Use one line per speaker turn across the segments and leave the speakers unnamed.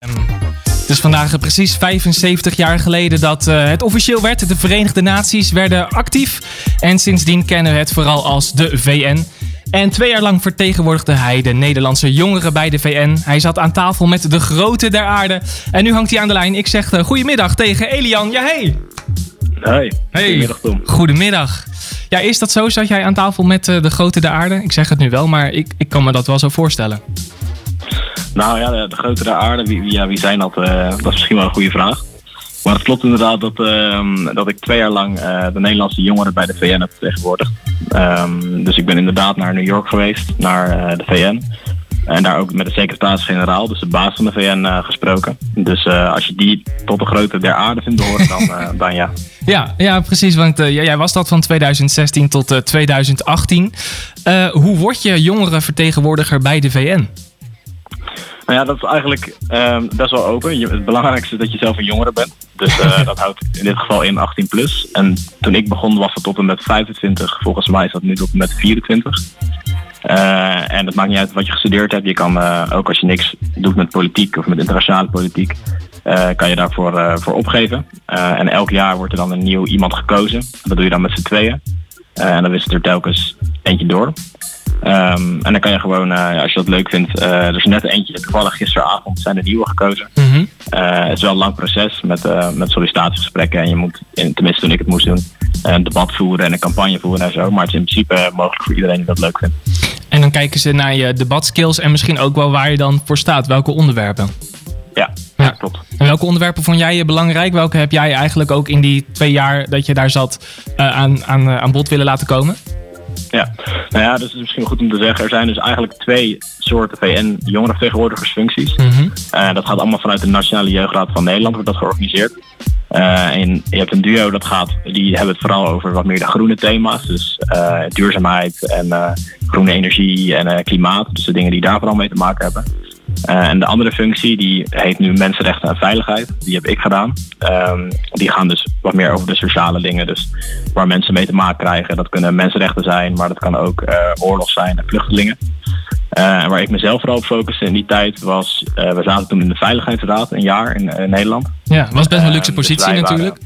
Het is vandaag precies 75 jaar geleden dat uh, het officieel werd. De Verenigde Naties werden actief. En sindsdien kennen we het vooral als de VN. En twee jaar lang vertegenwoordigde hij de Nederlandse jongeren bij de VN. Hij zat aan tafel met de grote der aarde. En nu hangt hij aan de lijn. Ik zeg uh, goedemiddag tegen Elian. Ja, hey.
Hey.
Hey.
Goedemiddag, Tom.
Goedemiddag. Ja, is dat zo? Zat jij aan tafel met uh, de grote der aarde? Ik zeg het nu wel, maar ik, ik kan me dat wel zo voorstellen.
Nou ja, de, de grote der aarde, wie, wie, ja, wie zijn dat? Uh, dat is misschien wel een goede vraag. Maar het klopt inderdaad dat, uh, dat ik twee jaar lang uh, de Nederlandse jongeren bij de VN heb vertegenwoordigd. Um, dus ik ben inderdaad naar New York geweest, naar de VN. En daar ook met de secretaris-generaal, dus de baas van de VN, gesproken. Dus als je die tot de grootte der aarde vindt behoren, dan, dan ja.
Ja, ja, precies. Want jij was dat van 2016 tot 2018. hoe word je jongerenvertegenwoordiger bij de VN?
Nou ja, dat is eigenlijk um, best wel open. Je, het belangrijkste is dat je zelf een jongere bent. Dus uh, dat houdt in dit geval in 18 plus. En toen ik begon was het tot en met 25. Volgens mij is dat nu tot en met 24. Uh, en het maakt niet uit wat je gestudeerd hebt. Je kan uh, ook als je niks doet met politiek of met internationale politiek, kan je daarvoor voor opgeven. en elk jaar wordt er dan een nieuw iemand gekozen. Dat doe je dan met z'n tweeën. en dan wisselt er telkens eentje door. Um, en dan kan je gewoon, uh, als je dat leuk vindt, uh, er is net eentje, toevallig gisteravond zijn er nieuwe gekozen. Mm -hmm. uh, het is wel een lang proces met, met sollicitatiegesprekken en je moet, in, tenminste toen ik het moest doen, een debat voeren en een campagne voeren en zo. Maar het is in principe mogelijk voor iedereen die dat leuk vindt.
En dan kijken ze naar je debatskills en misschien ook wel waar je dan voor staat, welke onderwerpen.
Ja, ja, klopt.
En welke onderwerpen vond jij belangrijk? Welke heb jij eigenlijk ook in die twee jaar dat je daar zat aan, aan, aan bod willen laten komen?
Ja, nou ja, dus het is misschien goed om te zeggen. Er zijn dus eigenlijk twee soorten VN-jongerenvertegenwoordigersfuncties. Mm -hmm. uh, dat gaat allemaal vanuit de Nationale Jeugdraad van Nederland, wordt dat georganiseerd. Uh, en je hebt een duo dat gaat, die hebben het vooral over wat meer de groene thema's. Dus uh, duurzaamheid en groene energie en klimaat. Dus de dingen die daar vooral mee te maken hebben. Uh, en de andere functie, die heet nu Mensenrechten en Veiligheid. Die heb ik gedaan. Um, die gaan dus wat meer over de sociale dingen. Dus waar mensen mee te maken krijgen. Dat kunnen mensenrechten zijn, maar dat kan ook uh, oorlog zijn en vluchtelingen. Uh, en waar ik mezelf vooral op focuste in die tijd was... we zaten toen in de Veiligheidsraad een jaar in Nederland.
Ja, was best een luxe positie dus natuurlijk.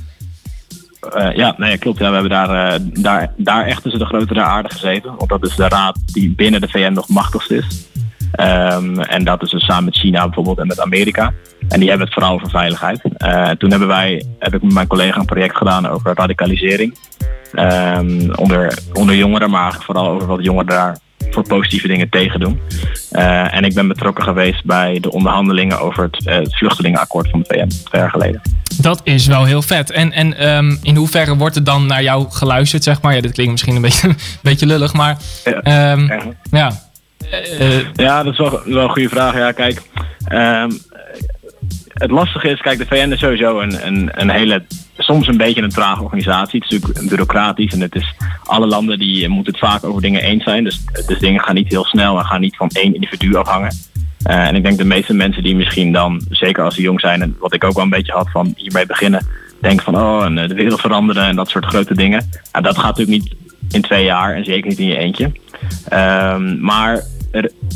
Uh, ja, nee, klopt. Ja, we hebben daar, daar, daar echt tussen de grote der aarde gezeten. Want dat is de raad die binnen de VN nog machtigst is. Um, en dat is dus samen met China bijvoorbeeld en met Amerika. En die hebben het vooral over veiligheid. Uh, toen hebben wij, heb ik met mijn collega een project gedaan over radicalisering. Um, onder, onder jongeren, maar vooral over wat jongeren daar voor positieve dingen tegen doen. Uh, en ik ben betrokken geweest bij de onderhandelingen over het, uh, het vluchtelingenakkoord van de VN twee jaar geleden.
Dat is wel heel vet. En, en um, in hoeverre wordt er dan naar jou geluisterd, zeg maar? Ja, dit klinkt misschien een beetje, een beetje lullig, maar ja. Um, ja.
Ja, dat is wel, wel een goede vraag. Ja, kijk, um, het lastige is, kijk, de VN is sowieso een, een, een hele, soms een beetje een trage organisatie. Het is natuurlijk bureaucratisch en het is, alle landen die moeten het vaak over dingen eens zijn. Dus, dus dingen gaan niet heel snel en gaan niet van één individu afhangen. Uh, en ik denk de meeste mensen die misschien dan, zeker als ze jong zijn, en wat ik ook wel een beetje had van hiermee beginnen, denken van oh, en de wereld veranderen en dat soort grote dingen. Nou, dat gaat natuurlijk niet in twee jaar en zeker niet in je eentje. Um, maar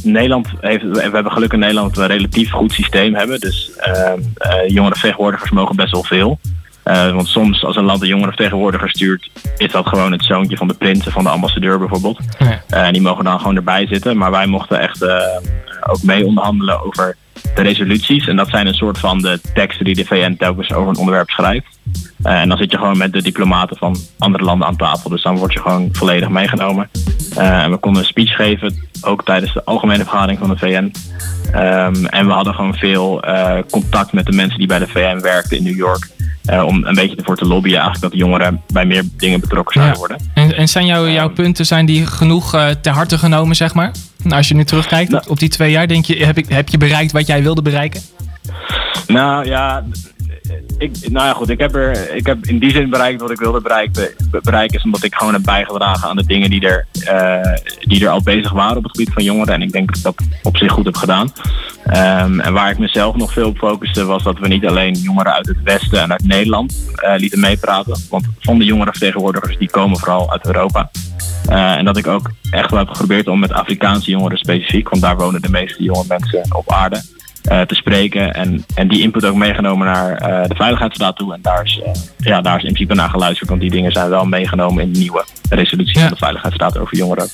Nederland heeft, we hebben geluk in Nederland dat we een relatief goed systeem hebben. Dus uh, uh, jongerenvertegenwoordigers mogen best wel veel. Uh, want soms als een land een jongerenvertegenwoordiger stuurt, is dat gewoon het zoontje van de prins of van de ambassadeur bijvoorbeeld. Ja. en die mogen dan gewoon erbij zitten. Maar wij mochten echt ook mee onderhandelen over de resoluties. En dat zijn een soort van de teksten die de VN telkens over een onderwerp schrijft. En dan zit je gewoon met de diplomaten van andere landen aan tafel. Dus dan word je gewoon volledig meegenomen. Uh, en we konden een speech geven, ook tijdens de algemene vergadering van de VN. Um, en we hadden gewoon veel uh, contact met de mensen die bij de VN werkten in New York. om een beetje ervoor te lobbyen eigenlijk dat de jongeren bij meer dingen betrokken zouden ja. worden.
En, en zijn jouw, jouw punten zijn die genoeg ter harte genomen, zeg maar? Nou, als je nu terugkijkt nou, op die twee jaar, denk je, heb, ik, heb je bereikt wat jij wilde bereiken?
Nou ja, ik, nou ja, goed, ik heb, er, ik heb in die zin bereikt wat ik wilde bereiken, is omdat ik gewoon heb bijgedragen aan de dingen die er, uh, die er al bezig waren op het gebied van jongeren. En ik denk dat ik dat op zich goed heb gedaan. Um, en waar ik mezelf nog veel op focuste was dat we niet alleen jongeren uit het Westen en uit Nederland uh, lieten meepraten. Want van de jongerenvertegenwoordigers die komen vooral uit Europa. Uh, en dat ik ook echt wel heb geprobeerd om met Afrikaanse jongeren specifiek, want daar wonen de meeste jonge mensen op aarde te spreken. En, en die input ook meegenomen naar de Veiligheidsraad toe. En daar is, ja, daar is in principe naar geluisterd, want die dingen zijn wel meegenomen in de nieuwe resolutie van de Veiligheidsraad over jongeren ook.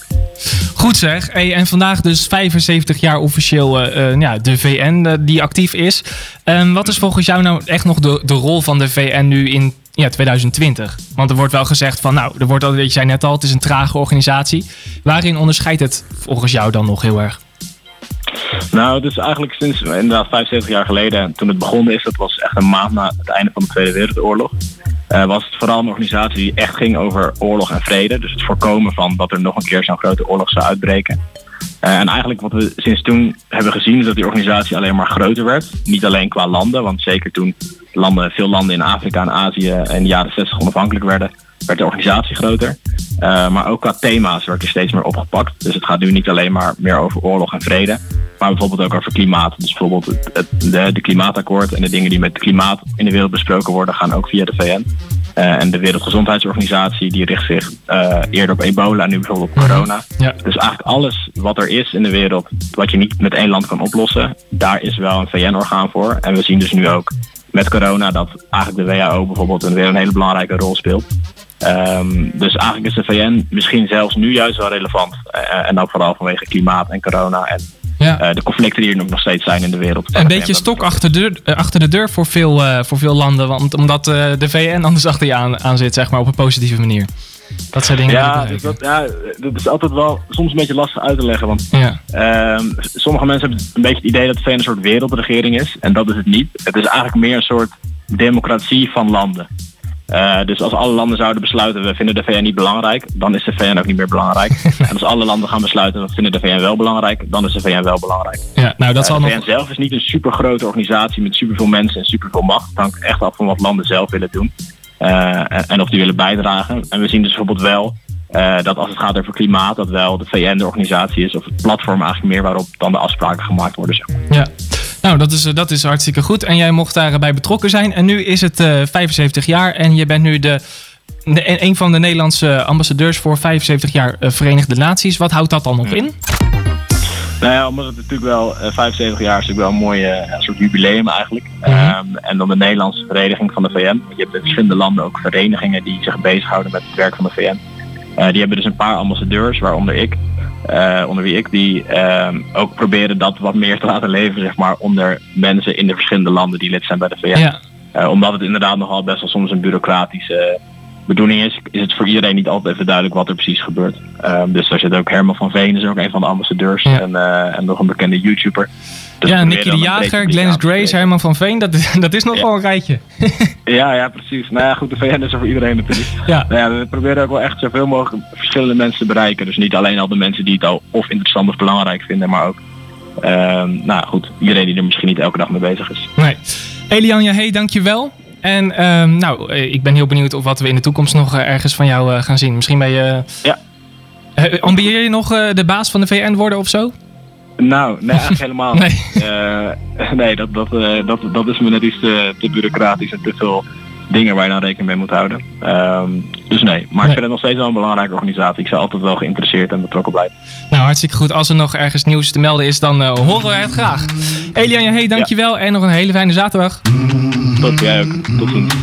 Goed zeg. Hey, en vandaag dus 75 jaar officieel ja, de VN die actief is. Um, wat is volgens jou nou echt nog de, de rol van de VN nu in ja, 2020. Want er wordt wel gezegd van, nou, er wordt al, je zei net al, het is een trage organisatie. Waarin onderscheidt het volgens jou dan nog heel erg?
Nou, het is eigenlijk sinds inderdaad 75 jaar geleden, toen het begonnen is, dat was echt een maand na het einde van de Tweede Wereldoorlog. Uh, was het vooral een organisatie die echt ging over oorlog en vrede. Dus het voorkomen van dat er nog een keer zo'n grote oorlog zou uitbreken. Uh, en eigenlijk wat we sinds toen hebben gezien is dat die organisatie alleen maar groter werd. Niet alleen qua landen, want zeker toen landen, veel landen in Afrika en Azië in de jaren 60 onafhankelijk werden, werd de organisatie groter. Uh, maar ook qua thema's werd er steeds meer opgepakt. Dus het gaat nu niet alleen maar meer over oorlog en vrede, maar bijvoorbeeld ook over klimaat. Dus bijvoorbeeld het, de, de, klimaatakkoord en de dingen die met het klimaat in de wereld besproken worden, gaan ook via de VN. Uh, eh, en de Wereldgezondheidsorganisatie die richt zich uh, eerder op ebola en nu bijvoorbeeld op corona. Ja. Dus eigenlijk alles wat er is in de wereld, wat je niet met één land kan oplossen, daar is wel een VN-orgaan voor. En we zien dus nu ook met corona dat eigenlijk de WHO bijvoorbeeld een, weer een hele belangrijke rol speelt. Um, dus eigenlijk is de VN misschien zelfs nu juist wel relevant. Uh, en ook vooral vanwege klimaat en corona en ja. uh, de conflicten die er nog steeds zijn in de wereld.
Een beetje stok achter de, deur, achter de deur voor veel, uh, voor veel landen, want, omdat de VN anders achter je aan, aan zit, zeg maar, op een positieve manier. Dat zijn dingen
ja, dat, ja, dat is altijd wel soms een beetje lastig uit te leggen. Want ja. uh, sommige mensen hebben een beetje het idee dat de VN een soort wereldregering is. En dat is het niet. Het is eigenlijk meer een soort democratie van landen. Uh, dus als alle landen zouden besluiten, we vinden de VN niet belangrijk, dan is de VN ook niet meer belangrijk. en als alle landen gaan besluiten, we vinden de VN wel belangrijk, dan is de VN wel belangrijk.
Ja, nou, dat uh,
de VN zelf is niet een super grote organisatie met superveel mensen en superveel macht. Het hangt echt af van wat landen zelf willen doen. Uh, en of die willen bijdragen. En we zien dus bijvoorbeeld wel uh, dat als het gaat over klimaat, dat wel de VN de organisatie is, of het platform eigenlijk meer waarop dan de afspraken gemaakt worden. Zeg
maar. Ja. Nou, dat is, dat is hartstikke goed. En jij mocht daarbij betrokken zijn. En nu is het uh, 75 jaar en je bent nu de, de, een van de Nederlandse ambassadeurs voor 75 jaar Verenigde Naties. Wat houdt dat dan nog in?
Nou ja, omdat het natuurlijk wel uh, 75 jaar is natuurlijk wel een mooi uh, soort jubileum eigenlijk. -hmm. um, en dan de Nederlandse vereniging van de VN. Je hebt in verschillende landen ook verenigingen die zich bezighouden met het werk van de VN. Uh, die hebben dus een paar ambassadeurs, waaronder ik. Uh, onder wie ik, die um, ook proberen dat wat meer te laten leven, zeg maar, onder mensen in de verschillende landen die lid zijn bij de VN. Ja. Uh, omdat het inderdaad nogal best wel soms een bureaucratische bedoeling is, is het voor iedereen niet altijd even duidelijk wat er precies gebeurt. Um, dus daar zit ook Herman van Veen, is ook een van de ambassadeurs ja. en, uh, en nog een bekende YouTuber.
Dus ja, Nicky de Jager, Glennis Grace, Herman van Veen, dat is, dat is nog wel een rijtje.
ja, ja, precies. Nou ja, goed, de VN is er voor iedereen natuurlijk. Ja. Nou ja, we proberen ook wel echt zoveel mogelijk verschillende mensen te bereiken. Dus niet alleen al de mensen die het al of interessant of belangrijk vinden, maar ook, um, nou goed, iedereen die er misschien niet elke dag mee bezig is.
Nee. Elian, hey, dankjewel. En um, nou, ik ben heel benieuwd of wat we in de toekomst nog uh, ergens van jou uh, gaan zien. Misschien ben je...
Ja.
Ambieer je nog de baas van de VN worden of zo?
Nou, nee, eigenlijk helemaal nee. nee, dat, dat, dat, dat is me net iets te, te bureaucratisch en te veel dingen waar je dan rekening mee moet houden. Um, dus nee, maar nee. ik vind het nog steeds wel een belangrijke organisatie. Ik zou altijd wel geïnteresseerd en betrokken blijven.
Nou, hartstikke goed. Als er nog ergens nieuws te melden is, dan uh, horen we het graag. Elian, hey, dankjewel ja. en nog een hele fijne zaterdag.
Tot jij ook. Tot ziens.